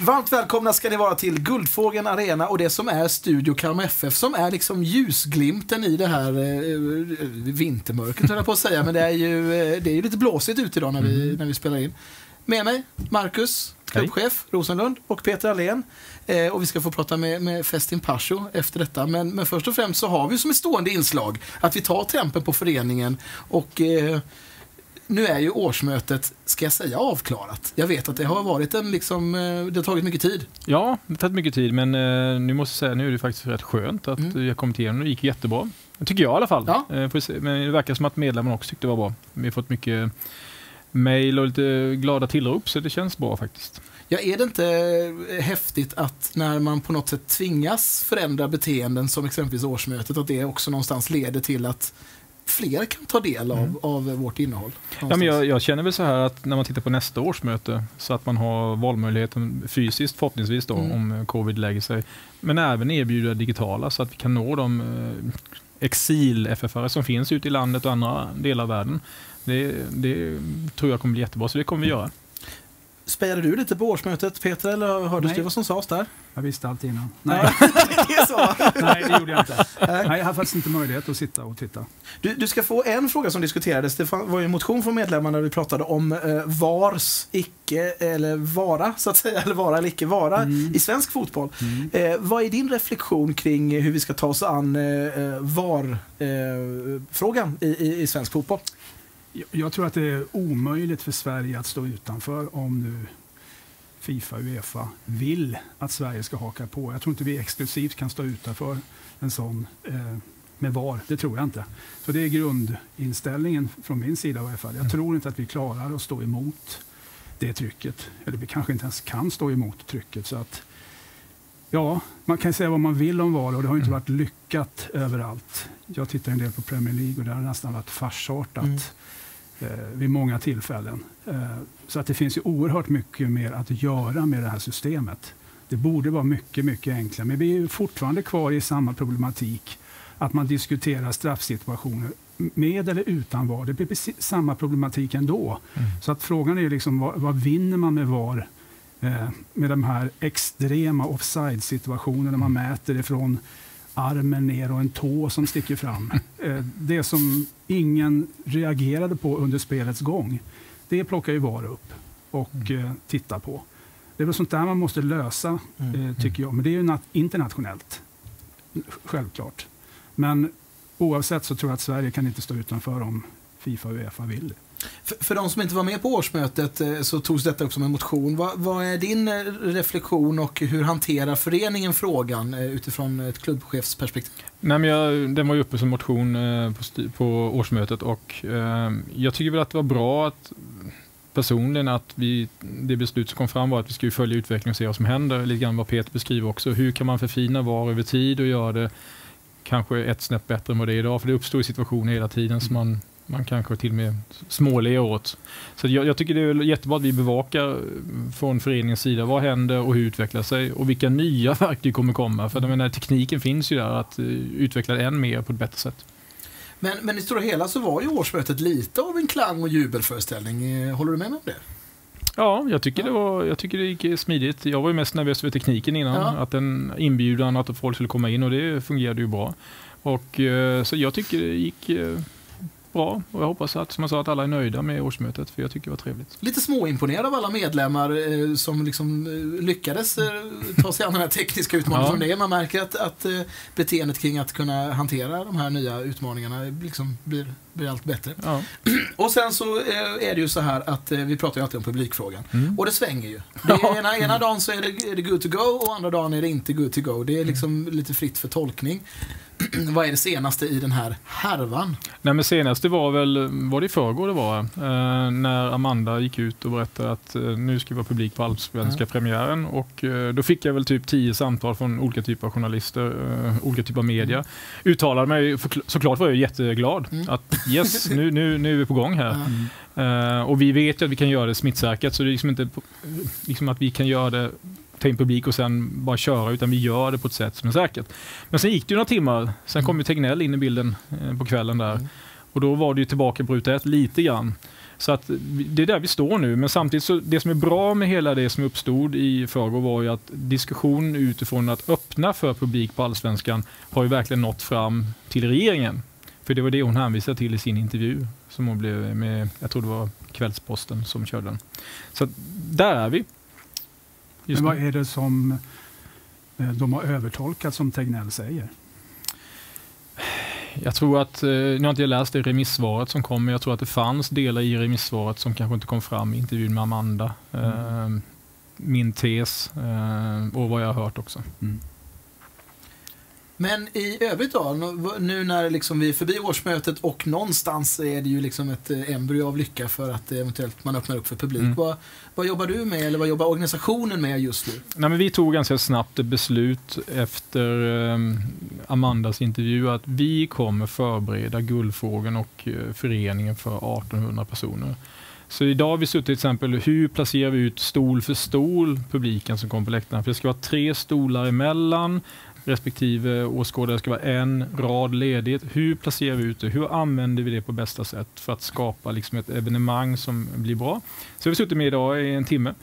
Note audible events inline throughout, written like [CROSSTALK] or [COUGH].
Varmt välkomna ska ni vara till Guldfågeln Arena och det som är Studio Kalmar FF som är liksom ljusglimten i det här eh, vintermörkret höll jag på att säga men det är ju, eh, det är ju lite blåsigt ute idag när vi, mm. när vi spelar in. Med mig Marcus, klubbchef Rosenlund och Peter Allén. Eh, och vi ska få prata med, med Festin Pasho efter detta. Men, men först och främst så har vi som ett stående inslag att vi tar tempen på föreningen och eh, nu är ju årsmötet, ska jag säga, avklarat. Jag vet att det har varit en liksom, eh, det har tagit mycket tid. Ja, det har tagit mycket tid, men eh, nu måste jag säga, nu är det faktiskt rätt skönt att mm. jag kommit igenom. Det gick jättebra. Tycker jag i alla fall. Ja. Eh, men det verkar som att medlemmarna också tyckte det var bra. Vi har fått mycket mail och lite glada tillrop, så det känns bra faktiskt. Ja, är det inte häftigt att när man på något sätt tvingas förändra beteenden som exempelvis årsmötet, att det också någonstans leder till att fler kan ta del av, mm. av vårt innehåll. Ja, men jag, jag, känner väl så här att när man tittar på nästa årsmöte så att man har valmöjligheten fysiskt förhoppningsvis då mm. om covid lägger sig. Men även erbjuda digitala så att vi kan nå de eh, exil-FFare som finns ute i landet och andra delar av världen. Det, det tror jag kommer bli jättebra, så det kommer vi göra. Spejade du lite på årsmötet Peter eller hördes du vad som sades där? Jag visste allt innan. Nej, [LAUGHS] det, Nej, det gjorde jag inte. Nej, jag hade faktiskt inte möjlighet att sitta och titta. Du, du ska få en fråga som diskuterades. Det var ju en motion från medlemmarna där vi pratade om eh, VARs icke eller vara, så att säga, [LAUGHS] eller vara eller icke vara mm. i svensk fotboll. Mm. Eh, vad är din reflektion kring hur vi ska ta oss an eh, eh VAR-frågan eh, i, i, i svensk fotboll? Jag tror att det är omöjligt för Sverige att stå utanför om nu Fifa och Uefa vill att Sverige ska haka på. Jag tror inte vi exklusivt kan stå utanför en sån eh, med VAR. Det tror jag inte. Så det är grundinställningen från min sida i alla fall. Jag mm. tror inte att vi klarar att stå emot det trycket. Eller vi kanske inte ens kan stå emot trycket. Så att, ja, man kan säga vad man vill om VAR och det har inte mm. varit lyckat överallt. Jag tittar en del på Premier League och det har nästan varit farsartat. Mm vid många tillfällen. Eh, så att det finns ju oerhört mycket mer att göra med det här systemet. Det borde vara mycket, mycket enklare. Men vi är fortfarande kvar i samma problematik. Att man diskuterar straffsituationer med eller utan VAR. Det blir precis samma problematik ändå. Mm. Så att frågan är liksom, vad, vad vinner man med VAR? Eh, med de här extrema offside-situationerna man mm. mäter ifrån armen ner och en tå som sticker fram. [LAUGHS] Eh, det som ingen reagerade på under spelets gång, det plockar ju VAR upp och mm. Eh, tittar på. Det är väl sånt där man måste lösa, mm. Eh, tycker jag. Men det är ju internationellt, självklart. Men oavsett så tror jag att Sverige kan inte stå utanför om Fifa och Uefa vill. För, för de som inte var med på årsmötet eh, så togs detta upp som en motion. Vad, vad, är din eh, reflektion och hur hanterar föreningen frågan eh, utifrån ett klubbchefsperspektiv? Nej, men jag, den var ju uppe som motion på, på årsmötet och eh, jag tycker väl att det var bra att personligen att vi, det beslut som kom fram var att vi ska följa utvecklingen och se vad som händer. Lite grann vad Peter beskriver också. Hur kan man förfina VAR över tid och göra det kanske ett snäpp bättre än vad det är idag? För det uppstår situationer hela tiden som man man kanske till och med småler åt. Så jag, jag, tycker det är jättebra att vi bevakar från föreningens sida vad händer och hur utvecklar sig och vilka nya [LAUGHS] verktyg kommer komma. För jag menar, tekniken finns ju där att uh, utveckla än mer på ett bättre sätt. Men, men i stora hela så var ju årsmötet lite av en klang och jubelföreställning. Eh, håller du med mig om det? Ja, jag tycker, ja. Det, var, jag tycker det gick smidigt. Jag var ju mest nervös för tekniken innan. Ja. Att en inbjudan, att folk skulle komma in och det fungerade ju bra. Och, så jag tycker det gick bra och jag hoppas att, som jag sa, att alla är nöjda med årsmötet för jag tycker det var trevligt. Lite småimponerad av alla medlemmar eh, som liksom eh, lyckades eh, ta sig an den här tekniska utmaningen ja. som det är. Man märker att, att eh, beteendet kring att kunna hantera de här nya utmaningarna liksom blir, blir allt bättre. Ja. [CLEARS THROAT] Och sen så eh, är det ju så här att eh, vi pratar ju alltid om publikfrågan. Mm. Och det svänger ju. [LAUGHS] Det är, ena, ena dagen så är det, är det good to go och andra dagen är det inte good to go. Det är liksom mm. lite fritt för tolkning. [CLEARS THROAT] vad är det senaste i den här härvan? Nej, men senaste var väl, var det i förrgår det var, eh, när Amanda gick ut och berättade att eh, nu ska vi vara publik på allsvenska mm. premiären och eh, då fick jag väl typ tio samtal från olika typer av journalister, eh, olika typer av media. Mm. Uttalade mig, för, såklart var jag jätteglad mm. att yes, [LAUGHS] nu, nu, nu är vi på gång här. Uh, och vi vet ju att vi kan göra det smittsäkert, så det är liksom inte liksom att vi kan göra det ta in publik och sen bara köra, utan vi gör det på ett sätt som är säkert. Men sen gick det ju några timmar, sen mm. kom ju Tegnell in i bilden eh, på kvällen där. Mm. Och då var det ju tillbaka på ruta ett lite grann. Så att det är där vi står nu. Men samtidigt, så det som är bra med hela det som uppstod i förrgår var ju att diskussionen utifrån att öppna för publik på Allsvenskan har ju verkligen nått fram till regeringen. För det var det hon hänvisade till i sin intervju som hon blev med, jag tror det var Kvällsposten som körde den. Så där är vi. Men vad är det som eh, de har övertolkat som Tegnell säger? Jag tror att, eh, nu har inte jag läst det remissvaret som kom, men jag tror att det fanns delar i remissvaret som kanske inte kom fram i intervjun med Amanda. Mm. Eh, min tes och vad jag har hört också. Mm. Men i övrigt då, nu när liksom vi är förbi årsmötet och någonstans är det ju liksom ett eh, embryo av lycka för att eventuellt man öppnar upp för publik. Mm. Vad, vad, jobbar du med eller vad jobbar organisationen med just nu? Nej, men vi tog ganska snabbt ett beslut efter um, Amandas intervju att vi kommer förbereda Guldfågeln och uh, föreningen för 1800 personer. Så idag har vi suttit till exempel, hur placerar vi ut stol för stol publiken som kommer på läktaren? För det ska vara tre stolar emellan respektive åskådare ska vara en rad ledigt. Hur placerar vi ut det? Hur använder vi det på bästa sätt för att skapa liksom ett evenemang som blir bra? Så vi har suttit med idag i en timme.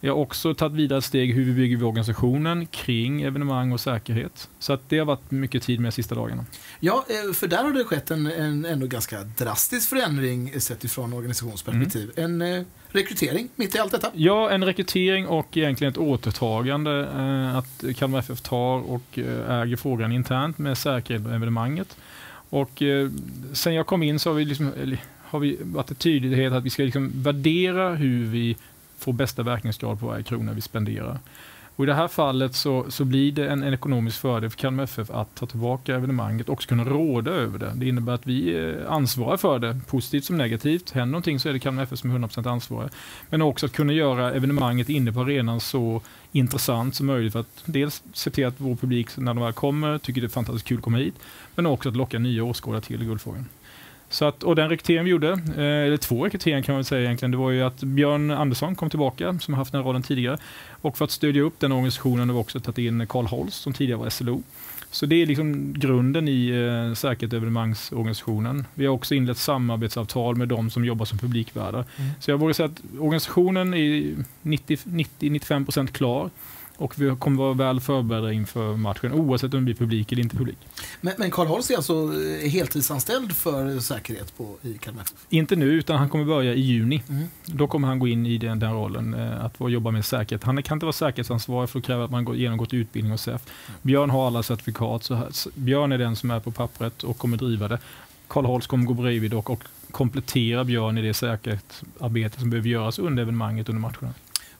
Vi har också tagit vidare steg hur vi bygger organisationen kring evenemang och säkerhet. Så att det har varit mycket tid med de sista dagarna. Ja, eh, för där har det skett en, en ändå ganska drastisk förändring sett ifrån organisationsperspektiv. Mm. En eh, rekrytering mitt i allt detta. Ja, en rekrytering och egentligen ett återtagande. Eh, att Kalmar FF tar och eh, äger frågan internt med säkerhet och evenemanget. Och eh, sen jag kom in så har vi, liksom, har vi varit tydlighet att vi ska liksom värdera hur vi får bästa verkningsgrad på varje krona vi spenderar. Och I det här fallet så, så blir det en, en ekonomisk fördel för Kalmar FF att ta tillbaka evenemanget och också kunna råda över det. Det innebär att vi eh, ansvarar för det, positivt som negativt. Händer någonting så är det Kalmar FF som är 100% ansvariga. Men också att kunna göra evenemanget inne på arenan så intressant som möjligt för att dels se till att vår publik när de väl kommer tycker det är fantastiskt kul att komma hit, men också att locka nya åskådare till Guldfågeln. Så att, och den rekryteringen vi gjorde, eh, eller två rekryteringar kan man säga egentligen, det var ju att Björn Andersson kom tillbaka, som har haft den rollen tidigare. Och för att stödja upp den organisationen har vi också tagit in Karl Holst, som tidigare var SLO. Så det är liksom grunden i eh, säkerhet evenemangsorganisationen. Vi har också inlett samarbetsavtal med de som jobbar som publikvärdar. Mm. Så jag vågar säga att organisationen är 90-95% klar. Och vi kommer vara väl förberedda inför matchen oavsett om det blir publik eller inte publik. Men, men Karl Holst är alltså eh, heltidsanställd för säkerhet på, i Kalmar Inte nu, utan han kommer börja i juni. Mm. Då kommer han gå in i den, den rollen, eh, att jobba med säkerhet. Han kan inte vara säkerhetsansvarig för att kräva att man går, genomgått utbildning hos SEF. Mm. Björn har alla certifikat, så här, Björn är den som är på pappret och kommer driva det. Karl Holst kommer gå bredvid och, och komplettera Björn i det säkerhetsarbete som behöver göras under evenemanget under matcherna.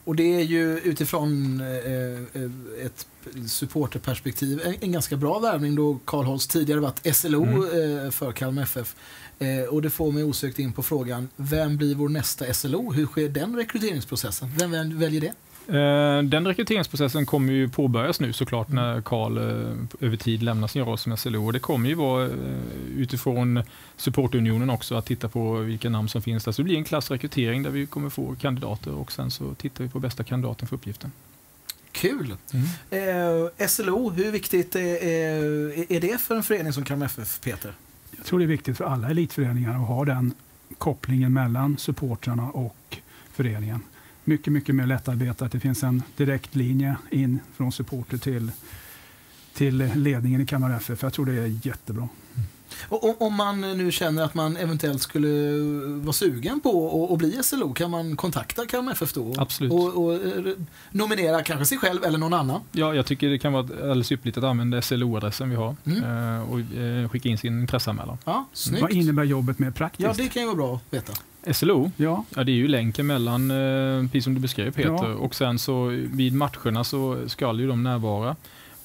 Och det är ju utifrån eh, eh ett supporterperspektiv en, en, ganska bra värvning då Karl Holst tidigare varit SLO mm. eh, för Kalmar FF. Eh, och det får mig osökt in på frågan, vem blir vår nästa SLO? Hur sker den rekryteringsprocessen? Vem, vem väljer det? Eh, den rekryteringsprocessen kommer ju påbörjas nu såklart när Karl eh, över tid lämnar sin roll som SLO. Och det kommer ju vara eh, utifrån supportunionen också att titta på vilka namn som finns där. Så det blir en klassrekrytering där vi kommer få kandidater och sen så tittar vi på bästa kandidaten för uppgiften. Kul! Mm. Eh, SLO, hur viktigt är, är det för en förening som Kalmar FF, Peter? Jag tror det är viktigt för alla elitföreningar att ha den kopplingen mellan supportrarna och föreningen mycket, mycket mer lättarbetat. Det finns en direkt linje in från supporter till, till ledningen i Kalmar FF. Jag tror det är jättebra. Och om man nu känner att man eventuellt skulle vara sugen på att bli SLO, kan man kontakta Kalmar FF då? Absolut. Och, och, eh, nominera kanske sig själv eller någon annan? Ja, jag tycker det kan vara alldeles ypperligt att använda SLO-adressen vi har mm. Eh, och eh, skicka in sin intresseanmälan. Ja, snyggt. Vad innebär jobbet mer praktiskt? Ja, det kan ju vara bra att veta. SLO? Ja. ja. Det är ju länken mellan, precis som du beskrev Peter, ja. och sen så vid matcherna så ska ju de närvara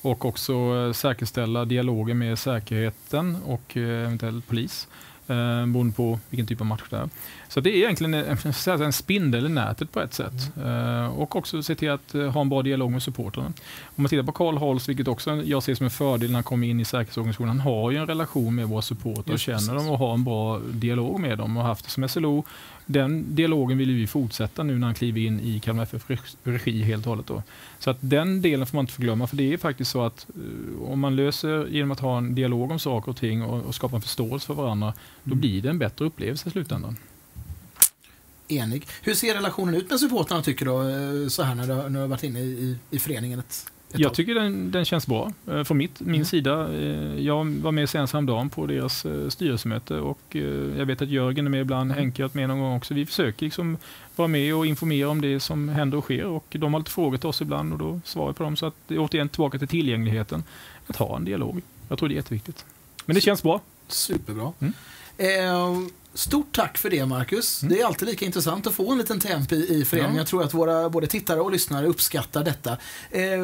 och också eh, säkerställa dialogen med säkerheten och eh, eventuellt polis eh, beroende på vilken typ av match det är. Så det är egentligen en, en spindel i nätet på ett sätt. Mm. och också se till att ha en bra dialog med supportrarna. Om man tittar på Karl Holst, vilket också jag ser som en fördel när han kommer in i säkerhetsorganisationen, han har ju en relation med våra supportrar och känner dem och har en bra dialog med dem och haft det som SLO den dialogen vill vi fortsätta nu när han kliver in i Kalmar FF regi helt och hållet. Då. Så att den delen får man inte förglömma, för det är faktiskt så att uh, om man löser genom att ha en dialog om saker och ting och, och skapa en förståelse för varandra, mm. då blir det en bättre upplevelse i slutändan. enig. Hur ser relationen ut med supportrarna tycker du, så här när du, när du har varit inne i, i föreningen ett Jag tycker den, den känns bra eh, från mitt, min Mm. sida. Eh, Jag var med senast häromdagen på deras eh, styrelsemöte och jag vet att Jörgen är med ibland, Mm. Henke har varit med någon gång också. Vi försöker liksom vara med och informera om det som händer och sker och de har lite frågor till oss ibland och då svarar vi på dem. Så att återigen tillbaka till tillgängligheten. Att ha en dialog. Jag tror det är jätteviktigt. Men det känns bra. Superbra. Mm. Stort tack för det, Marcus. Mm. Det är alltid lika intressant att få en liten temp i, i föreningen. Ja. Jag tror att våra både tittare och lyssnare uppskattar detta. Eh,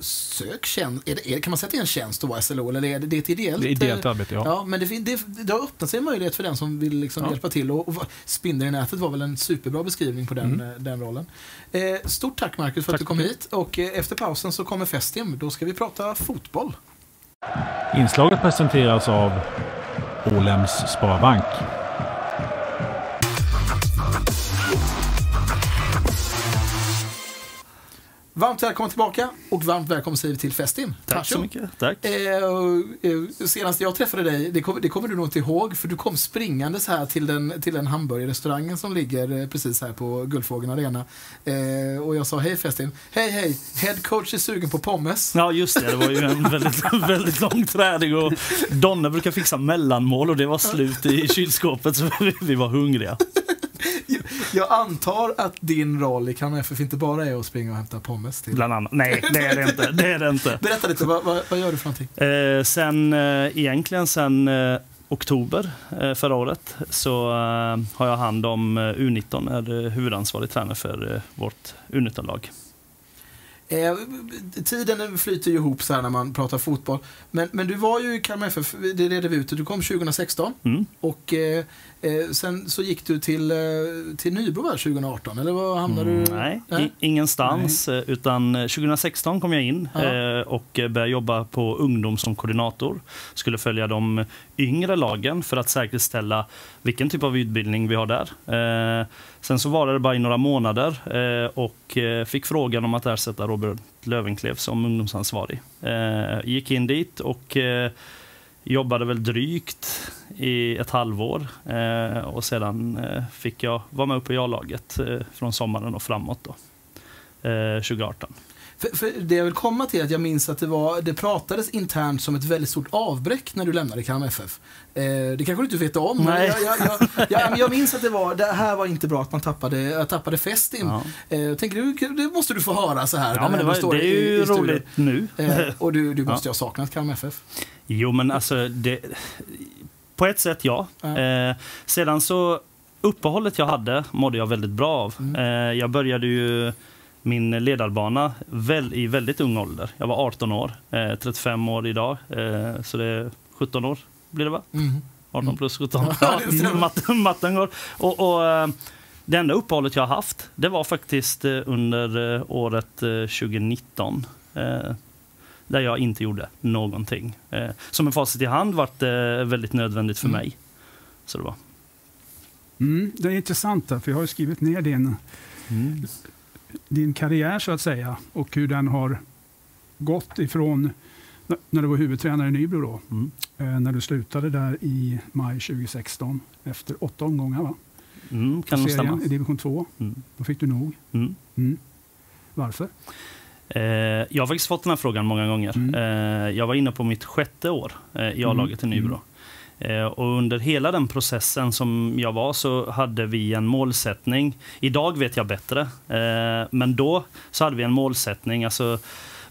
sök tjänst. Är det, kan man säga att det är en tjänst att vara SLO, eller är det, det är ett ideellt? Det är ideellt eh, arbete, ja. Ja, men det, det, det har öppnat sig en möjlighet för den som vill liksom Ja. hjälpa till. Och, och Spindeln i nätet var väl en superbra beskrivning på den, Mm. eh, den rollen. Eh, stort tack Marcus för att Tack du kom hit. Och eh, efter pausen så kommer Festim. Då ska vi prata fotboll. Inslaget presenteras av Ålems Sparbank. Varmt välkommen tillbaka och varmt välkommen säger vi till Festim. Tack så Tacho. mycket. Tack. Eh, eh, senast jag träffade dig, det, kom, det kommer du nog inte ihåg, för du kom springandes här till den, till den hamburgerrestaurangen som ligger eh, precis här på Guldfågeln Arena. Eh, och jag sa hej Festim. Hej hej, head coach är sugen på pommes. Ja, just det. Det var ju en [LAUGHS] väldigt, väldigt lång träning och Donna brukar fixa mellanmål och det var slut i kylskåpet så vi var hungriga. [LAUGHS] Jag antar att din roll i Kalmar FF inte bara är att springa och hämta pommes till. Bland annat. Nej, det är det inte. Det är det inte. [LAUGHS] Berätta lite, vad, vad, vad gör du för någonting? Eh, sen, eh, egentligen sen eh, oktober eh, förra året så eh, har jag hand om eh, U19, är huvudansvarig tränare för vårt U19-lag. Eh, tiden flyter ju ihop så här när man pratar fotboll. Men, men du var ju i Kalmar FF, det redde vi ut, du kom 2016. Mm. Och eh, eh, sen så gick du till, eh, till Nybro va, 2018, eller vad hamnade Mm, du? nej, i, ingenstans. eh, Utan eh, 2016 kom jag in Ja. eh, och började jobba på ungdom som koordinator. Skulle följa de yngre lagen för att säkerställa vilken typ av utbildning vi har där. Eh, sen så var det bara i några månader eh, och eh, fick frågan om att ersätta Robert Lövenklev som ungdomsansvarig. Eh, gick in dit och eh, jobbade väl drygt i ett halvår eh, och sedan fick jag vara med uppe i A-laget från sommaren och framåt då, 2018. För, för det jag vill komma till är att jag minns att det, var, det pratades internt som ett väldigt stort avbräck när du lämnade Kalmar FF. Eh, det kanske du inte vet om, Nej. jag, jag, jag, jag, men jag minns att det, var, det här var inte bra att man tappade, jag tappade Festim. Ja. Eh, tänker, du, det måste du få höra så här. Ja, men det, var, det är i- ju i studion. roligt nu. Eh, och du, du [LAUGHS] Ja. måste ju ha saknat Kalmar FF. Jo, men alltså, det, på ett sätt ja. Ja. Eh, sedan så, uppehållet jag hade mådde jag väldigt bra av. Mm. Eh, jag började ju min ledarbana väl, i väldigt ung ålder. Jag var 18 år, eh, 35 år idag, eh, så det är 17 år blir det va? Mm. 18 Mm. plus 17. [LAUGHS] Ja, [LAUGHS] matten, matten går. Och, och, eh, det enda uppehållet jag har haft, det var faktiskt eh, under eh, året eh, 2019. eh, Där jag inte gjorde någonting. Som en facit i hand var det väldigt nödvändigt för Mm. mig. Så det var. Mm, det är intressant, för jag har skrivit ner din, din karriär så att säga och hur den har gått ifrån när du var huvudtränare i Nybro då, Mm. eh, när du slutade där i maj 2016 efter åtta omgångar va? Mm, kan nog stämma. i division 2. Mm. Då fick du nog. Mm. Mm. Varför? Eh, jag har faktiskt fått den här frågan många gånger. Mm. Eh, jag var inne på mitt sjätte år eh, i A-laget i Nybro. Eh, och under hela den processen som jag var så hade vi en målsättning. Idag vet jag bättre, eh, men då så hade vi en målsättning. Alltså,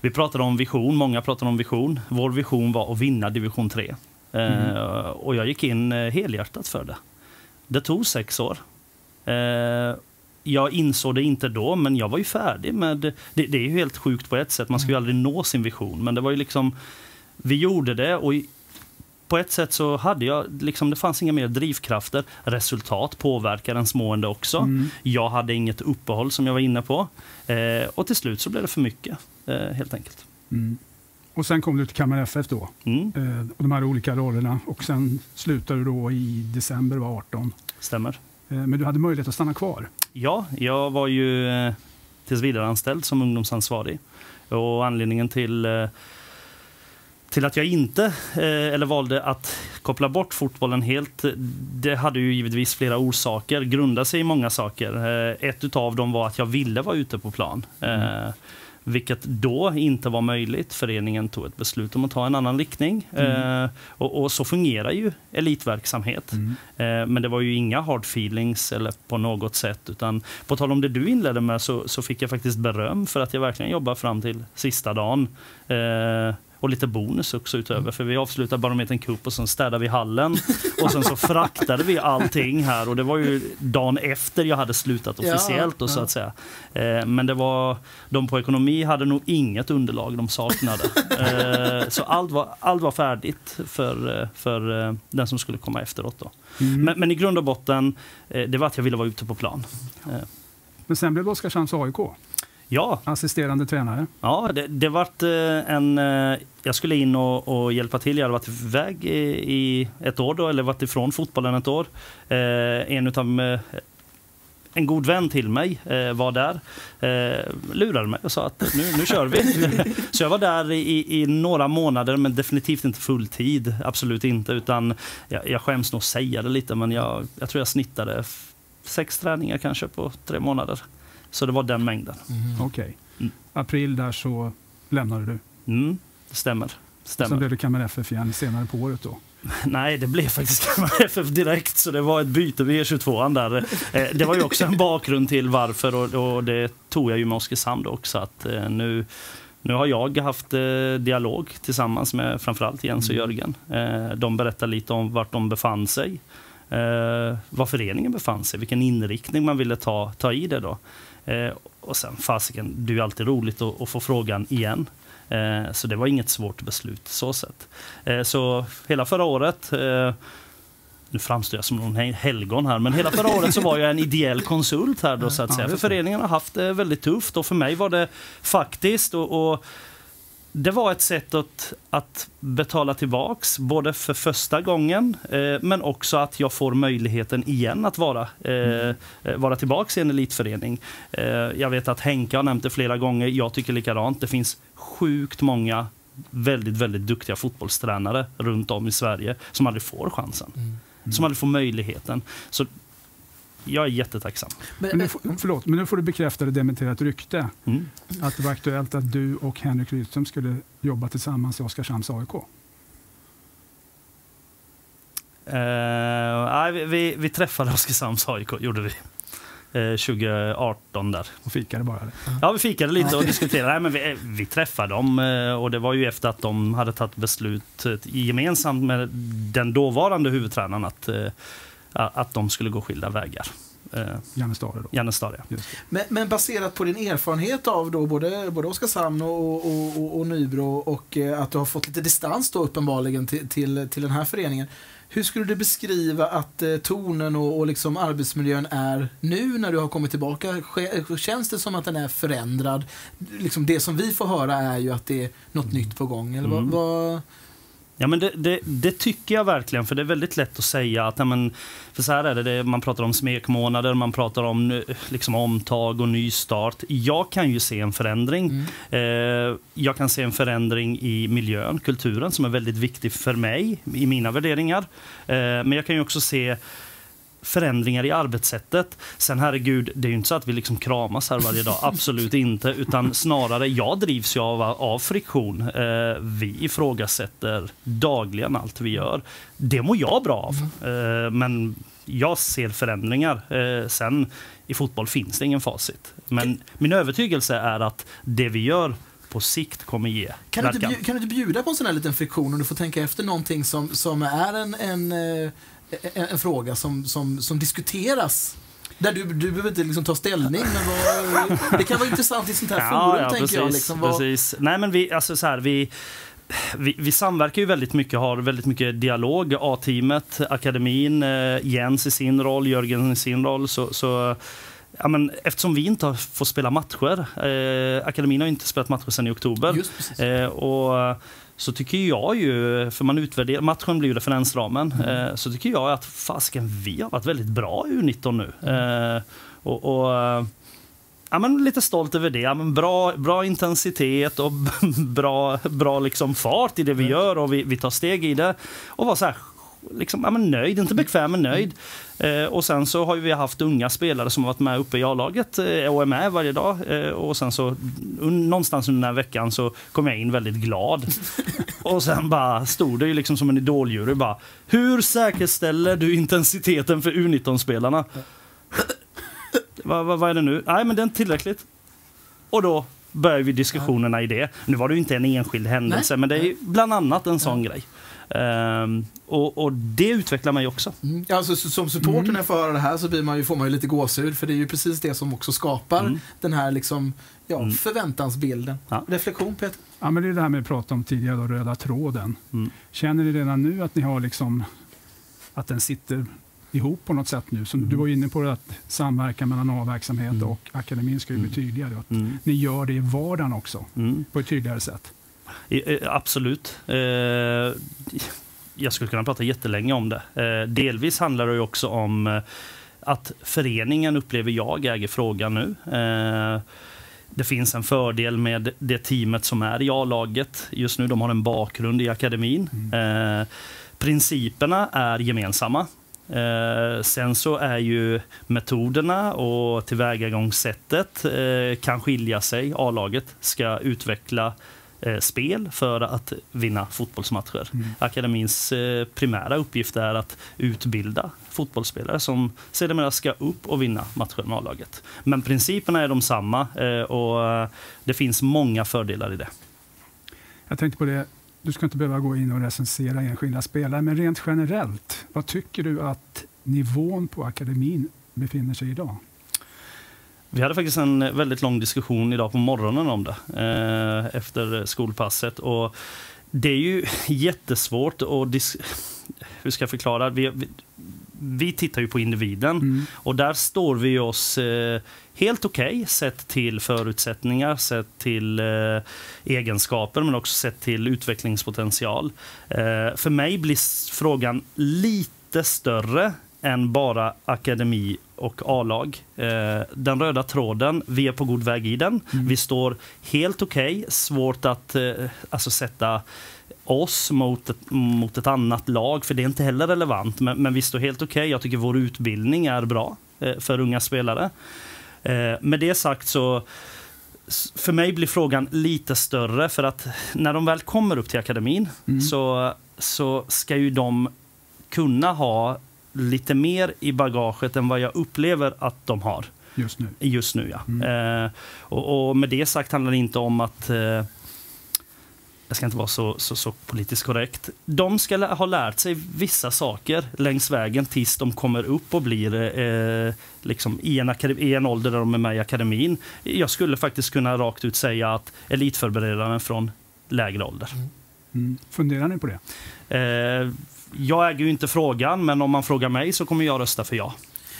vi pratade om vision, många pratade om vision. Vår vision var att vinna division 3. Eh, Och jag gick in helhjärtat för det. Det tog sex år. Jag insåg det inte då, men jag var ju färdig med... Det, det är ju helt sjukt på ett sätt, man ska ju aldrig nå sin vision. Men det var ju liksom... Vi gjorde det och på ett sätt så hade jag... Liksom, det fanns inga mer drivkrafter. Resultat påverkar ens mående också. Mm. Jag hade inget uppehåll som jag var inne på. Eh, och till slut så blev det för mycket, eh, helt enkelt. Mm. Och sen kom du till Kalmar FF då, Mm, eh, och de här olika rollerna. Och sen slutade du då i december var 18. stämmer. Eh, men du hade möjlighet att stanna kvar. Ja, jag var ju eh, tills vidare anställd som ungdomsansvarig. Och anledningen till, eh, till att jag inte, eh, eller valde att koppla bort fotbollen helt, det hade ju givetvis flera orsaker, grundade sig i många saker. Eh, ett av dem var att jag ville vara ute på plan. Eh, vilket då inte var möjligt. Föreningen tog ett beslut om att ta en annan riktning. Mm. Eh, och, och, så fungerar ju elitverksamhet. Mm. Eh, men det var ju inga hard feelings eller på något sätt. Utan på tal om det du inledde med så, så fick jag faktiskt beröm för att jag verkligen jobbade fram till sista dagen. Eh, och lite bonus också utöver. Mm. För vi avslutade Barometern Cup och sen städade vi hallen. Och sen så fraktade vi allting här och det var ju dagen efter jag hade slutat officiellt då, så att säga. Eh, men det var, de på ekonomi hade nog inget underlag de saknade. Eh, så allt var, allt var färdigt för, för eh, den som skulle komma efteråt då. Mm. Men, men, i grund och botten, det var att jag ville vara ute på plan. Men sen blev det Oskarshamns AIK? Ja. Assisterande tränare? Ja, det, det vart eh, en... Eh, jag skulle in och, och, hjälpa till. Jag hade varit iväg i, i ett år då, eller varit ifrån fotbollen ett år. Eh, en utav en god vän till mig eh, var där, eh, lurade mig och sa att nu, nu kör vi. [LAUGHS] så jag var där i, i, några månader, men definitivt inte fulltid. Absolut inte. Utan jag, jag skäms nog säga det lite, men jag, jag tror jag snittade sex träningar kanske på tre månader. Så det var den mängden. Mm. Okej. Okay. Mm. April där så lämnade du? Mm, det stämmer. stämmer. Sen blev det Kalmar FF igen senare på året då? [LAUGHS] Nej, det blev faktiskt Kalmar FF direkt, så det var ett byte vid E22 där. Eh, det var ju också en bakgrund till varför och, och det tog jag ju med Oskarshamn också att eh, nu nu har jag haft eh, dialog tillsammans med framförallt Jens och mm. Jörgen. de berättar lite om vart de befann sig, var föreningen befann sig, vilken inriktning man ville ta, ta i det. Då. Eh, och sen fasiken, det är ju alltid roligt att, att få frågan igen. Eh, så det var inget svårt beslut så sett. Eh, så hela förra året eh, nu framstår jag som någon helgon här, men hela förra [LAUGHS] året så var jag en ideell konsult här då så att säga. För föreningen har haft det väldigt tufft och för mig var det faktiskt och, och det var ett sätt att, att betala tillbaks, både för första gången eh, men också att jag får möjligheten igen att vara, eh, mm. Vara tillbaks i en elitförening. Eh, jag vet att Henke har nämnt det flera gånger, jag tycker likadant. Det finns sjukt många väldigt, väldigt duktiga fotbollstränare runt om i Sverige som aldrig får chansen. Mm. Som aldrig får möjligheten. Så jag är jättetacksam. Men, men, nu, får, förlåt, men nu får du bekräfta det dementera ett rykte. Mm. Att det var aktuellt att du och Henrik Rydström skulle jobba tillsammans i Oskarshamns AIK. Uh, nej, vi, vi, vi träffade Oskarshamns AIK, gjorde vi. 2018 eh, där. Och fikade bara? Eller? Ja, vi fikade lite och diskuterade. Nej, men vi, vi träffade dem eh, och det var ju efter att de hade tagit beslut gemensamt med den dåvarande huvudtränaren att att de skulle gå skilda vägar. Eh, Janne Stare då? Janne Stare, ja. men, men, baserat på din erfarenhet av då både, både Oskarshamn och, och, och, och Nybro och eh, att du har fått lite distans då uppenbarligen till, till, till den här föreningen. Hur skulle du beskriva att eh, tonen och, och liksom arbetsmiljön är nu när du har kommit tillbaka? Känns det som att den är förändrad? Liksom det som vi får höra är ju att det är något nytt på gång. Eller mm. vad, vad Ja, men det, det, det, tycker jag verkligen, för det är väldigt lätt att säga att men, för så här är det, det, man pratar om smekmånader, man pratar om liksom, omtag och nystart. Jag kan ju se en förändring. Mm. Eh, jag kan se en förändring i miljön, kulturen, som är väldigt viktig för mig, i mina värderingar. Eh, men jag kan ju också se förändringar i arbetssättet. Sen herregud, det är ju inte så att vi liksom kramas här varje dag, absolut inte. Utan snarare, jag drivs ju av, av friktion. Eh, vi ifrågasätter dagligen allt vi gör. Det mår jag bra av. Eh, men jag ser förändringar. Eh, sen i fotboll finns det ingen facit. Men min övertygelse är att det vi gör på sikt kommer ge kan du, inte, kan du inte bjuda på en sån här liten friktion om du får tänka efter någonting som, som är en, en eh, en, en fråga som, som, som diskuteras där du, du behöver inte liksom ta ställning, men vad, det kan vara intressant i sånt här [LAUGHS] ja, forum, ja, tänker precis, jag. Liksom, vad... precis. Nej, men vi, alltså så här, vi, vi, vi, samverkar ju väldigt mycket, har väldigt mycket dialog. A-teamet, akademin, eh, Jens i sin roll, Jörgen i sin roll. Så, så ja, men eftersom vi inte får spela matcher, eh, akademin har inte spelat matcher sedan i oktober. Eh, och så tycker jag ju, för man utvärderar, matchen blir ju referensramen, mm. eh, så tycker jag att fasken vi har varit väldigt bra i U19 nu. Mm. Eh, och, och ja, men lite stolt över det. Ja, men bra, bra intensitet och [LAUGHS] bra, bra liksom fart i det vi gör och vi, vi tar steg i det. Och var så här, liksom, ja, men nöjd, inte bekväm men nöjd. Eh, och sen så har vi haft unga spelare som har varit med uppe i A-laget eh, och är med varje dag. Eh, och sen så un, någonstans under den här veckan så kom jag in väldigt glad. [LAUGHS] och sen bara stod det ju liksom som en idoljury bara Hur säkerställer du intensiteten för U19-spelarna? vad, [LAUGHS] vad, vad är det nu? Nej men det är inte tillräckligt. Och då börjar vi diskussionerna i det. Nu var det ju inte en enskild händelse, Nej. men det är ju bland annat en sån grej. Ehm, och, och det utvecklar mig också. Mm. Alltså, så- som supporter Mm. när jag får höra det här så blir man ju, får man ju lite gåshud för det är ju precis det som också skapar Mm. den här liksom, ja, Mm. förväntansbilden. Ja. Reflektion Peter? Ja, men det är det här med att prata om tidigare, då, röda tråden. Mm. Känner ni redan nu att ni har liksom, att den sitter ihop på något sätt nu? Som Du var ju inne på det att samverkan mellan A-verksamhet Mm. och akademin ska ju bli Mm. tydligare. Att Mm. ni gör det i vardagen också, Mm. på ett tydligare sätt. Eh, Absolut. Eh, Jag skulle kunna prata jättelänge om det. Eh, Delvis handlar det också om att föreningen, upplever jag, äger frågan nu. Det finns en fördel med det teamet som är i A-laget just nu. De har en bakgrund i akademin. Eh, Principerna är gemensamma. Eh, sen så är ju metoderna och tillvägagångssättet eh, kan skilja sig. A-laget ska utveckla spel för att vinna fotbollsmatcher. Mm. Akademins eh, primära uppgift är att utbilda fotbollsspelare som sedermera ska upp och vinna matcher med A-laget. Men principerna är de samma eh, och eh, det finns många fördelar i det. Jag tänkte på det, du ska inte behöva gå in och recensera enskilda spelare, men rent generellt, vad tycker du att nivån på akademin befinner sig idag? Vi hade faktiskt en väldigt lång diskussion idag på morgonen om det eh, efter skolpasset. Och det är ju jättesvårt att... dis- Hur ska jag förklara? Vi, vi, vi tittar ju på individen Mm. och där står vi oss eh, helt okej sett till förutsättningar, sett till eh, egenskaper men också sett till utvecklingspotential. Eh, för mig blir frågan lite större än bara akademi och A-lag. Eh, den röda tråden, vi är på god väg i den. Mm. Vi står helt okej. Svårt att eh, alltså sätta oss mot ett, mot ett annat lag, för det är inte heller relevant. Men, men vi står helt okej. Jag tycker vår utbildning är bra eh, för unga spelare. Med det sagt så för mig blir frågan lite större för att när de väl kommer upp till akademin Mm. så, så ska ju de kunna ha lite mer i bagaget än vad jag upplever att de har Just nu. just nu. Ja. Mm. Eh, och, och med det sagt handlar det inte om att eh, jag ska inte vara så, så, så politiskt korrekt. De ska ha lärt sig vissa saker längs vägen tills de kommer upp och blir eh, liksom i, en i en ålder där de är med i akademin. Jag skulle faktiskt kunna rakt ut säga att elitförberedaren från lägre ålder. Mm. Funderar ni på det? Eh, jag äger ju inte frågan, men om man frågar mig så kommer jag rösta för ja.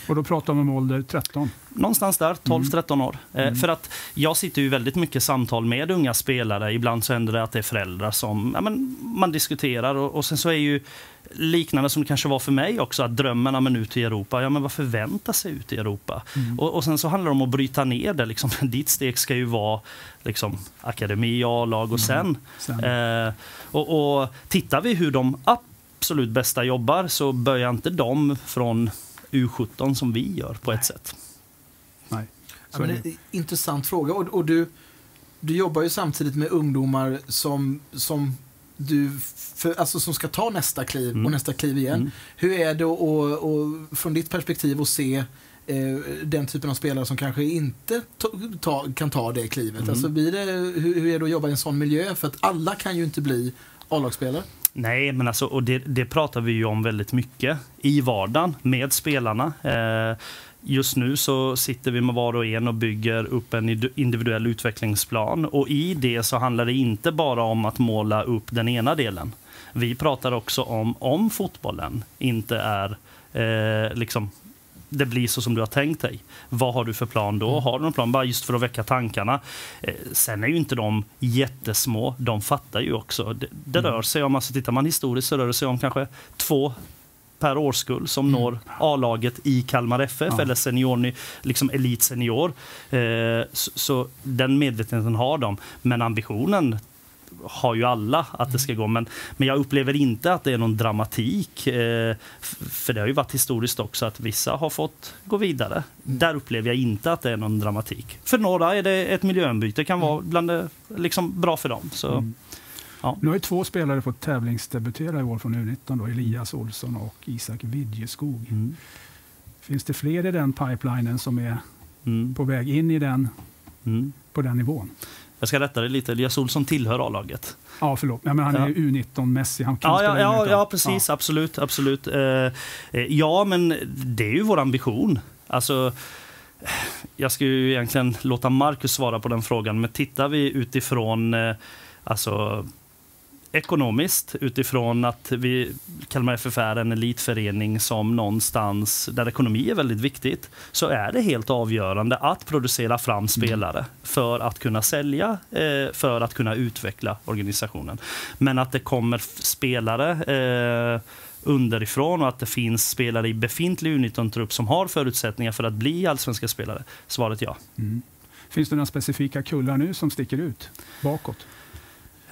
Och då pratar vi om ålder 13. Någonstans där, 12-13 år. Eh, Mm. För att jag sitter ju väldigt mycket samtal med unga spelare. Ibland så händer det att det är föräldrar som ja, men man diskuterar. Och, och sen så är ju liknande som det kanske var för mig också, att drömmen om en ut i Europa. Ja, men vad förväntar sig ut i Europa? Mm. Och, och sen så handlar det om att bryta ner det. Liksom. [LAUGHS] Ditt steg ska ju vara liksom, akademi, A-lag och sen Sen. Eh, och, och tittar vi hur de absolut bästa jobbar så börjar inte de från U17 som vi gör på ett sätt. Nej. Ja, men det. det är en intressant fråga. Och, och du, du jobbar ju samtidigt med ungdomar som, som, du för, alltså som ska ta nästa kliv Mm. och nästa kliv igen. Mm. Hur är det och, och från ditt perspektiv att se eh, den typen av spelare som kanske inte ta, ta, kan ta det klivet? Mm. Alltså blir det, hur, hur är det att jobba i en sån miljö? För att alla kan ju inte bli A-lagsspelare. Nej, men alltså, och det, det pratar vi ju om väldigt mycket i vardagen med spelarna. Eh, just nu så sitter vi med var och en och bygger upp en individuell utvecklingsplan. Och i det så handlar det inte bara om att måla upp den ena delen. Vi pratar också om om fotbollen inte är eh, liksom det blir så som du har tänkt dig. Vad har du för plan då? Har du någon plan? Bara just för att väcka tankarna. Eh, sen är ju inte de jättesmå. De fattar ju också. Det, det rör sig om, alltså tittar man historiskt så rör det sig om kanske två, per årskull som når A-laget i Kalmar FF Ja. eller senior, liksom elitsenior. Eh, så, så den medvetenheten har de. Men ambitionen har ju alla att det ska gå. Men, men jag upplever inte att det är någon dramatik. Eh, för det har ju varit historiskt också att vissa har fått gå vidare. Där upplever jag inte att det är någon dramatik. För några är det ett miljöombyte kan vara bland det, liksom bra för dem. Så, Mm. Ja. Nu har ju två spelare fått tävlingsdebutera i år från U19, då, Elias Olsson och Isak Widjeskog. mm, Finns det fler i den pipelinen som är mm, på väg in i den, mm. på den nivån? Jag ska rätta dig lite. Elias Olsson tillhör A-laget. Ja, förlåt. Ja, men han är Ja. ju U19-mässig. Han kan Ja, spela ja, ja, U19. ja, precis. Absolut. absolut. Eh, eh, ja, men det är ju vår ambition. Alltså, jag ska ju egentligen låta Marcus svara på den frågan, men tittar vi utifrån eh, alltså, ekonomiskt, utifrån att vi, Kalmar FF är en elitförening som någonstans, där ekonomi är väldigt viktigt, så är det helt avgörande att producera fram spelare för att kunna sälja, eh, för att kunna utveckla organisationen. Men att det kommer spelare eh, underifrån och att det finns spelare i befintlig U19-trupp som har förutsättningar för att bli allsvenska spelare? Svaret ja. Mm. Finns det några specifika kullar nu som sticker ut bakåt?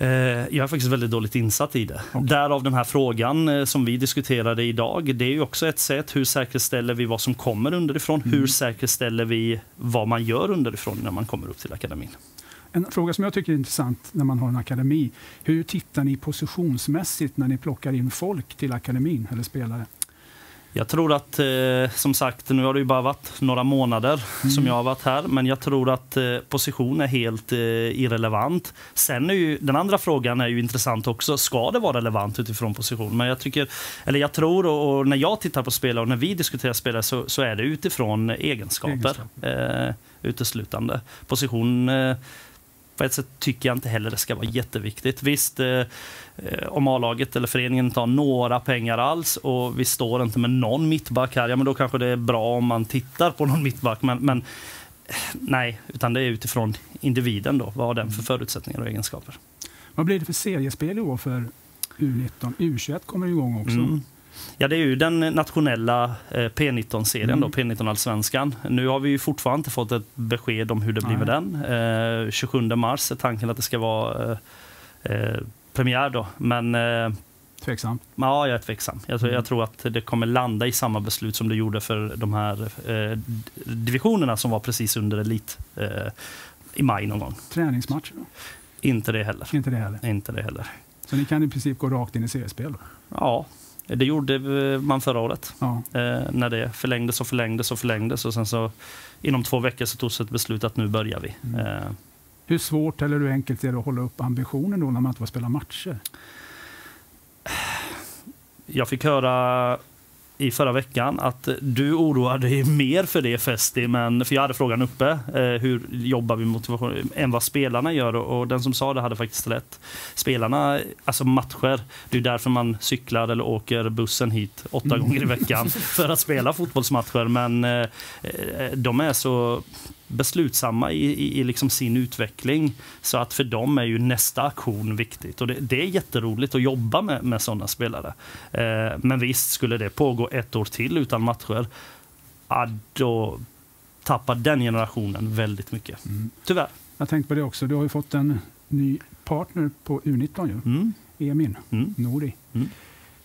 Eh, Jag är faktiskt väldigt dåligt insatt i det. Okej. Därav den här frågan eh, som vi diskuterade idag. Det är ju också ett sätt. Hur säkerställer vi vad som kommer underifrån? Hur säkerställer vi vad man gör underifrån när man kommer upp till akademin? En fråga som jag tycker är intressant när man har en akademi. Hur tittar ni positionsmässigt när ni plockar in folk till akademin eller spelare? Jag tror att, eh, som sagt, nu har det ju bara varit några månader som jag har varit här, men jag tror att eh, position är helt eh, irrelevant. Sen är ju, den andra frågan är ju intressant också. Ska det vara relevant utifrån position? Men jag tycker, eller jag tror, och, och när jag tittar på spelare och när vi diskuterar spelare så, så är det utifrån egenskaper, Eh, uteslutande. Position eh, på ett sätt tycker jag inte heller det ska vara jätteviktigt. Visst, eh, om A-laget eller föreningen inte har några pengar alls och vi står inte med någon mittback här, ja men då kanske det är bra om man tittar på någon mittback. Men, men eh, nej, utan det är utifrån individen då. Vad har den för förutsättningar och egenskaper? Vad blir det för seriespel i år för U19? U21 kommer igång också. Mm. Ja, det är ju den nationella eh, P19-serien, då, P19-allsvenskan. Nu har vi ju fortfarande inte fått ett besked om hur det blir med den. Eh, 27 mars är tanken att det ska vara eh, eh, premiär då. Men eh, Tveksamt. ja, jag är tveksam. Jag, tror- jag tror att det kommer landa i samma beslut som det gjorde för de här eh, divisionerna som var precis under elit eh, i maj någon gång. Träningsmatcher då? Inte det heller. Inte det heller. Inte det heller. Så ni kan i princip gå rakt in i seriespel? Då? Ja, det gjorde eh, man förra året. Ja. Eh, när det förlängdes och förlängdes och förlängdes. Och sen så inom två veckor så togs ett beslut att nu börjar vi. Mm. Hur svårt eller hur enkelt är det att hålla upp ambitionen då när man inte får spela matcher? jag fick höra i förra veckan att du oroar dig mer för det Festi, men för jag hade frågan uppe, eh, hur jobbar vi motivation, än vad spelarna gör och, och den som sa det hade faktiskt rätt. Spelarna, alltså matcher, det är därför man cyklar eller åker bussen hit åtta gånger i veckan för att spela fotbollsmatcher, men eh, eh, de är så beslutsamma i, i, i liksom sin utveckling. Så att för dem är ju nästa aktion viktigt. Och det, det är jätteroligt att jobba med, med sådana spelare. Eh, men visst, skulle det pågå ett år till utan matcher, ja, då tappar den generationen väldigt mycket. Mm. Tyvärr. Jag tänkte på det också. Du har ju fått en ny partner på U19 ju. Mm. Emin Mm. Nori. Mm.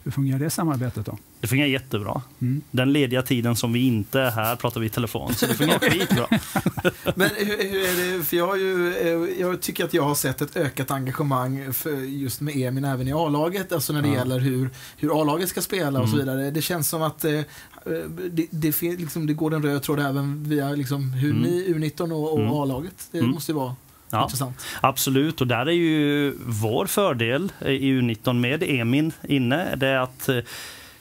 Hur fungerar det samarbetet då? Det fungerar jättebra. Mm. Den lediga tiden som vi inte är här pratar vi i telefon, så det fungerar [LAUGHS] skitbra. Men hur, hur är det, för jag, har ju, eh, jag tycker att jag har sett ett ökat engagemang för just med Emin även i A-laget, alltså när det Ja. gäller hur, hur A-laget ska spela och så Mm. vidare. Det känns som att eh, det, det, liksom, det går en röd tråd även via liksom, hur Mm. ni U19 och, och Mm. A-laget. Det Mm. måste ju vara Ja. intressant. Absolut, och där är ju vår fördel i U19 med Emin inne, det är att eh,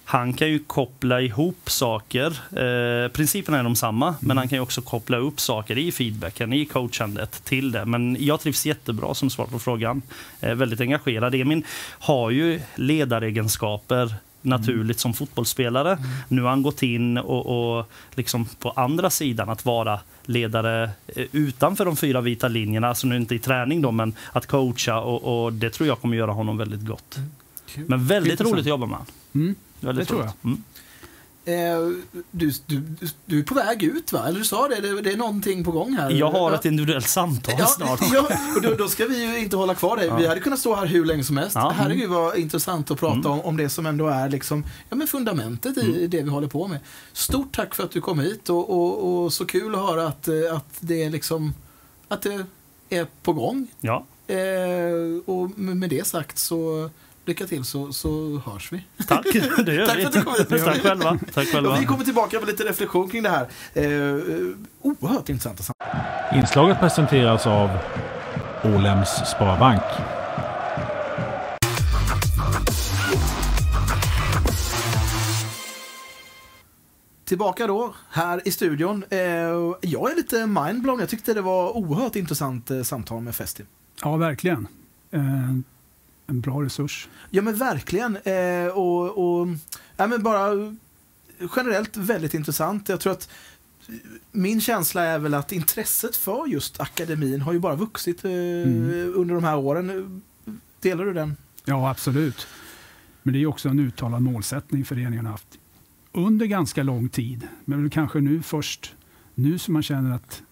han kan ju koppla ihop saker. Eh, principerna är de samma, men han kan ju också koppla upp saker i feedbacken, i coachandet till det. Men jag trivs jättebra som svar på frågan. Eh, väldigt engagerad. Emin har ju ledaregenskaper naturligt som fotbollsspelare. Nu har han gått in och, och liksom på andra sidan att vara ledare eh, utanför de fyra vita linjerna, alltså nu inte i träning då, men att coacha och, och det tror jag kommer göra honom väldigt gott. Kul. Men väldigt roligt att jobba med honom. Mm. väldigt Det tror roligt. Mm. Eh, du, du, du är på väg ut va? Eller du sa det, det, det är någonting på gång här. Jag har Ja. ett individuellt samtal Ja, snart. ja, och då, då ska vi ju inte hålla kvar dig. Vi hade kunnat stå här hur länge som helst. Ja. Herregud vad intressant att prata Mm. om, om det som ändå är liksom, ja, men fundamentet i det vi håller på med. Stort tack för att du kom hit och, och, och så kul att höra att, eh, att det är liksom, att det är på gång. Ja, Eh, och med det sagt så lycka till så, så hörs vi. tack. Det gör [LAUGHS] Tack vi. för att du kom hit. Tack själva. Tack själva. Och vi kommer tillbaka med lite reflektion kring det här. Eh, oerhört intressanta samtal. Inslaget presenteras av Ålems Sparbank. Tillbaka då, här i studion. Eh, jag är lite mindblown. Jag tyckte det var oerhört intressant eh, samtal med Festi. Ja, verkligen. Eh, en bra resurs. Ja men verkligen. Eh, och, och, ja, men bara generellt väldigt intressant. Jag tror att min känsla är väl att intresset för just akademin har ju bara vuxit eh, Mm. under de här åren. Delar du den? Ja, absolut. Men det är också en uttalad målsättning föreningen har haft under ganska lång tid. Men kanske nu först, nu som man känner att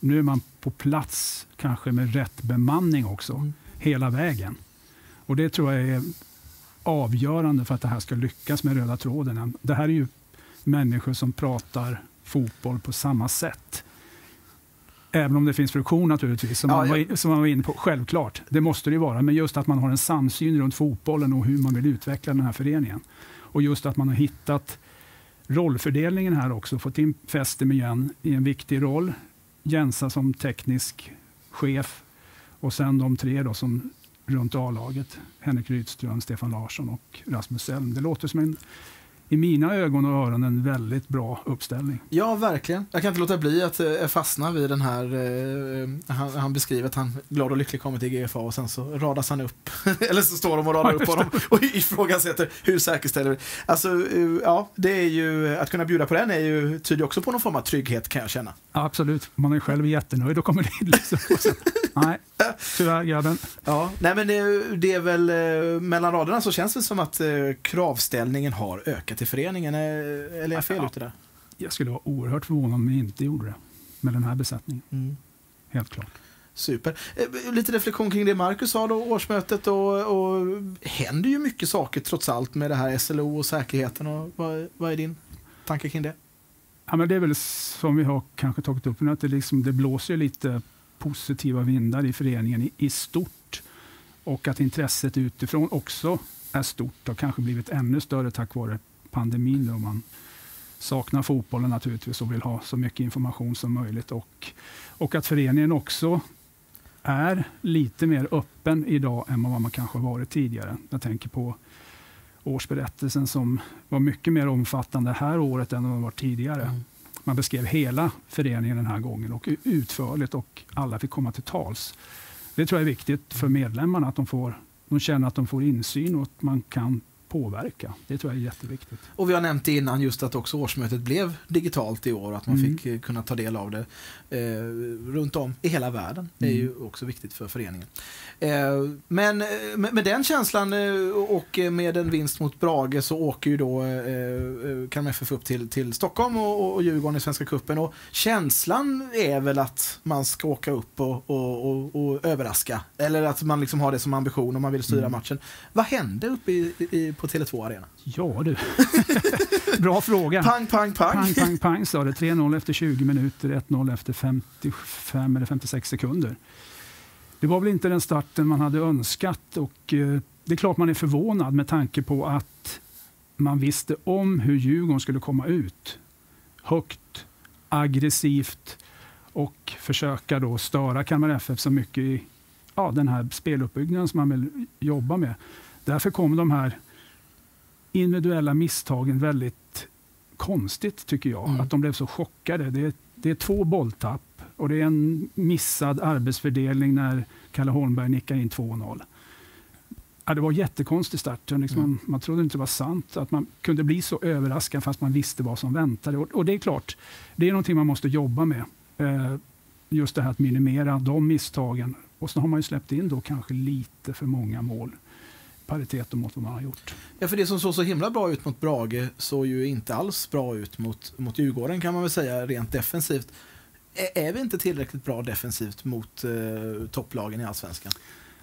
nu är man på plats, kanske med rätt bemanning också, Mm. hela vägen. Och det tror jag är avgörande för att det här ska lyckas med röda tråden. Det här är ju människor som pratar fotboll på samma sätt. Även om det finns friktion naturligtvis, som, Ja, man, var, in- som man var inne på. Självklart, det måste det ju vara. Men just att man har en samsyn runt fotbollen och hur man vill utveckla den här föreningen. Och just att man har hittat rollfördelningen här också, fått in Festim igen i en viktig roll. Jensa som teknisk chef och sen de tre då som runt A-laget. Henrik Rydström, Stefan Larsson och Rasmus Elm. Det låter som en, i mina ögon och öron, en väldigt bra uppställning. Ja, verkligen. Jag kan inte låta bli att eh, fastna vid den här, eh, han, han beskriver att han glad och lycklig kommer till GFA och sen så radas han upp. [LAUGHS] Eller så står de och radar upp honom och ifrågasätter hur säkerställer vi. Alltså, eh, ja, det är ju, att kunna bjuda på den är ju, tyder också på någon form av trygghet kan jag känna. Absolut, man är själv jättenöjd [LAUGHS] och kommer dit. Liksom. Nej, tyvärr grabben. Ja, nej men det, det är väl eh, mellan raderna så känns det som att eh, kravställningen har ökat i föreningen. Eh, eller är jag fel Ja. ute där? Jag skulle vara oerhört förvånad om vi inte gjorde det med den här besättningen. Mm. Helt klart. Super. Lite reflektion kring det Marcus sa då, årsmötet och, och händer ju mycket saker trots allt med det här SLO och säkerheten. Och vad, vad är din tanke kring det? Ja, men det är väl som vi har kanske tagit upp, nu, att det, liksom, det blåser lite positiva vindar i föreningen i, i stort. Och att intresset utifrån också är stort och kanske blivit ännu större tack vare pandemin. Då man saknar fotbollen naturligtvis och vill ha så mycket information som möjligt. Och, och att föreningen också är lite mer öppen idag än vad man kanske varit tidigare. Jag tänker på årsberättelsen som var mycket mer omfattande det här året än vad den var tidigare. Mm. Man beskrev hela föreningen den här gången och utförligt och alla fick komma till tals. Det tror jag är viktigt för medlemmarna att de, får, de känner att de får insyn och att man kan påverka. Det tror jag är jätteviktigt. Och vi har nämnt innan just att också årsmötet blev digitalt i år att man Mm. fick eh, kunna ta del av det eh, runt om i hela världen. Det är Mm. ju också viktigt för föreningen. Eh, men eh, med, med den känslan eh, och med en vinst mot Brage så åker ju då eh, Kalmar FF upp till, till Stockholm och, och Djurgården i Svenska Cupen och känslan är väl att man ska åka upp och, och, och, och överraska. Eller att man liksom har det som ambition och man vill styra Mm. matchen. Vad hände uppe i, i, på Tele2 Arena? Ja du, [LAUGHS] bra fråga. Pang, pang, pang. Pang, pang, pang sa det. 3-0 efter 20 minuter, 1-0 efter 55 eller 56 sekunder. Det var väl inte den starten man hade önskat och eh, det är klart man är förvånad med tanke på att man visste om hur Djurgården skulle komma ut. Högt, aggressivt och försöka då störa Kalmar FF så mycket i ja, den här speluppbyggnaden som man vill jobba med. Därför kom de här individuella misstagen väldigt konstigt tycker jag. Mm. Att de blev så chockade. Det är, det är två bolltapp och det är en missad arbetsfördelning när Kalle Holmberg nickar in 2-0. Ja, det var jättekonstig start. Liksom Mm. man, man trodde inte det var sant att man kunde bli så överraskad fast man visste vad som väntade. Och, och det är klart, det är någonting man måste jobba med. Eh, just det här att minimera de misstagen. Och så har man ju släppt in då kanske lite för många mål paritet mot vad man har gjort. Ja, för det som såg så himla bra ut mot Brage såg ju inte alls bra ut mot, mot Djurgården kan man väl säga rent defensivt. Är, är vi inte tillräckligt bra defensivt mot eh, topplagen i Allsvenskan?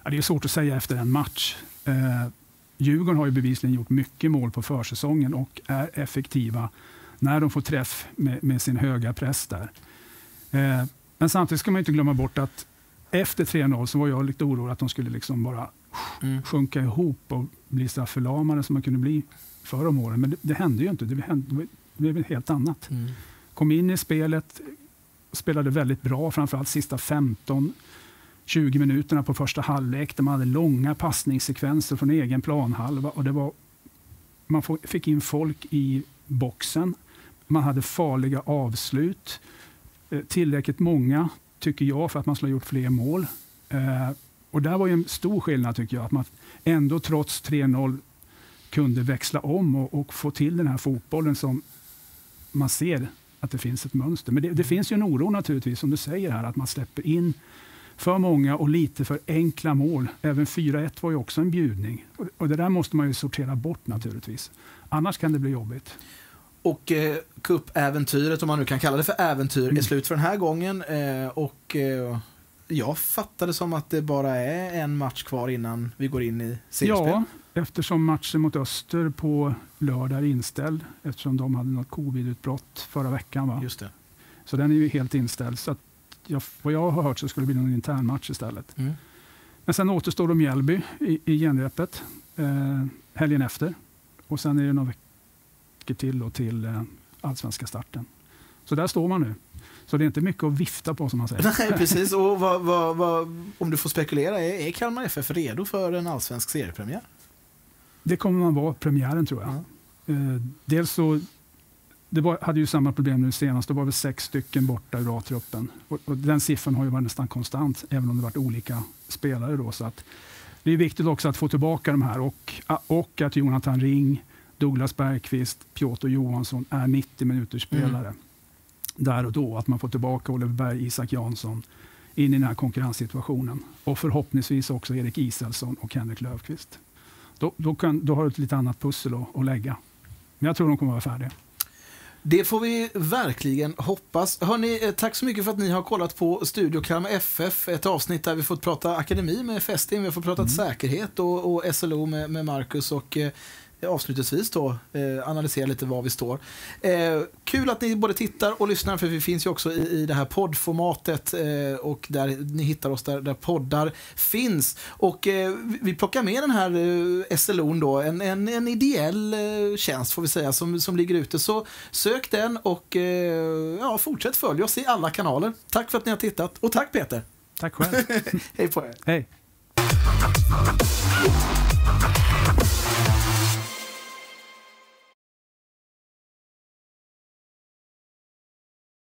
Ja, det är svårt att säga efter en match. Eh, Djurgården har ju bevisligen gjort mycket mål på försäsongen och är effektiva när de får träff med, med sin höga press där. Eh, men samtidigt ska man inte glömma bort att efter 3-0 så var jag lite orolig att de skulle liksom bara Mm. sjunka ihop och bli så förlamade som man kunde bli förr om åren. Men det, det hände ju inte. Det, hände, det blev helt annat. Mm. Kom in i spelet, spelade väldigt bra, framförallt sista 15 20 minuterna på första halvlek där man hade långa passningssekvenser från egen planhalva. Och det var, man fick in folk i boxen. Man hade farliga avslut. Eh, Tillräckligt många, tycker jag, för att man skulle ha gjort fler mål. Och där var ju en stor skillnad, tycker jag. Att man ändå trots 3-0 kunde växla om och, och få till den här fotbollen som man ser att det finns ett mönster. Men det, det finns ju en oro naturligtvis, som du säger här, att man släpper in för många och lite för enkla mål. Även 4-1 var ju också en bjudning. Och, och det där måste man ju sortera bort naturligtvis. Annars kan det bli jobbigt. Och eh, cupäventyret, om man nu kan kalla det för äventyr, är Mm. slut för den här gången. Eh, och eh, jag fattade som att det bara är en match kvar innan vi går in i seriespel. Ja, eftersom matchen mot Öster på lördag är inställd, eftersom de hade något covid-utbrott förra veckan. Va? Just det. Så den är ju helt inställd. Så att jag, vad jag har hört så skulle det bli någon intern match istället. Mm. Men sen återstår de Mjällby i, i genrepet eh, helgen efter. Och sen är det några veckor till och till eh, allsvenska starten. Så där står man nu. Så det är inte mycket att vifta på som man säger. Nej, precis. Och vad, vad, vad, om du får spekulera, är, är Kalmar FF redo för en allsvensk seriepremiär? Det kommer man vara premiären tror jag. Eh, dels så, det var, hade ju samma problem nu senast. Det var väl sex stycken borta ur A-truppen. Och, och den siffran har ju varit nästan konstant, även om det varit olika spelare. Då, så att det är viktigt också att få tillbaka de här och, och att Jonathan Ring, Douglas Bergqvist, Piotr Johansson är 90 minuters spelare. Där och då. Att man får tillbaka Oliver Berg, Isak Jansson in i den här konkurrenssituationen. Och förhoppningsvis också Erik Iselsson och Henrik Löfqvist. Då, då, kan, då har du ett lite annat pussel att, att lägga. Men jag tror de kommer att vara färdiga. Det får vi verkligen hoppas. Hörrni, eh, tack så mycket för att ni har kollat på Studio Kalmar FF. Ett avsnitt där vi fått prata akademi med Festin, vi har fått prata säkerhet och, och SLO med, med Marcus och eh, avslutningsvis då eh, analysera lite var vi står. Eh, kul att ni både tittar och lyssnar för vi finns ju också i, i det här poddformatet eh, och där ni hittar oss där, där poddar finns. Och eh, vi- vi plockar med den här eh, SLO'n då, en, en, en ideell eh, tjänst får vi säga som, som ligger ute. Så sök den och eh, ja, fortsätt följa oss i alla kanaler. Tack för att ni har tittat och tack Peter. Tack själv. [LAUGHS] Hej på er. Hej.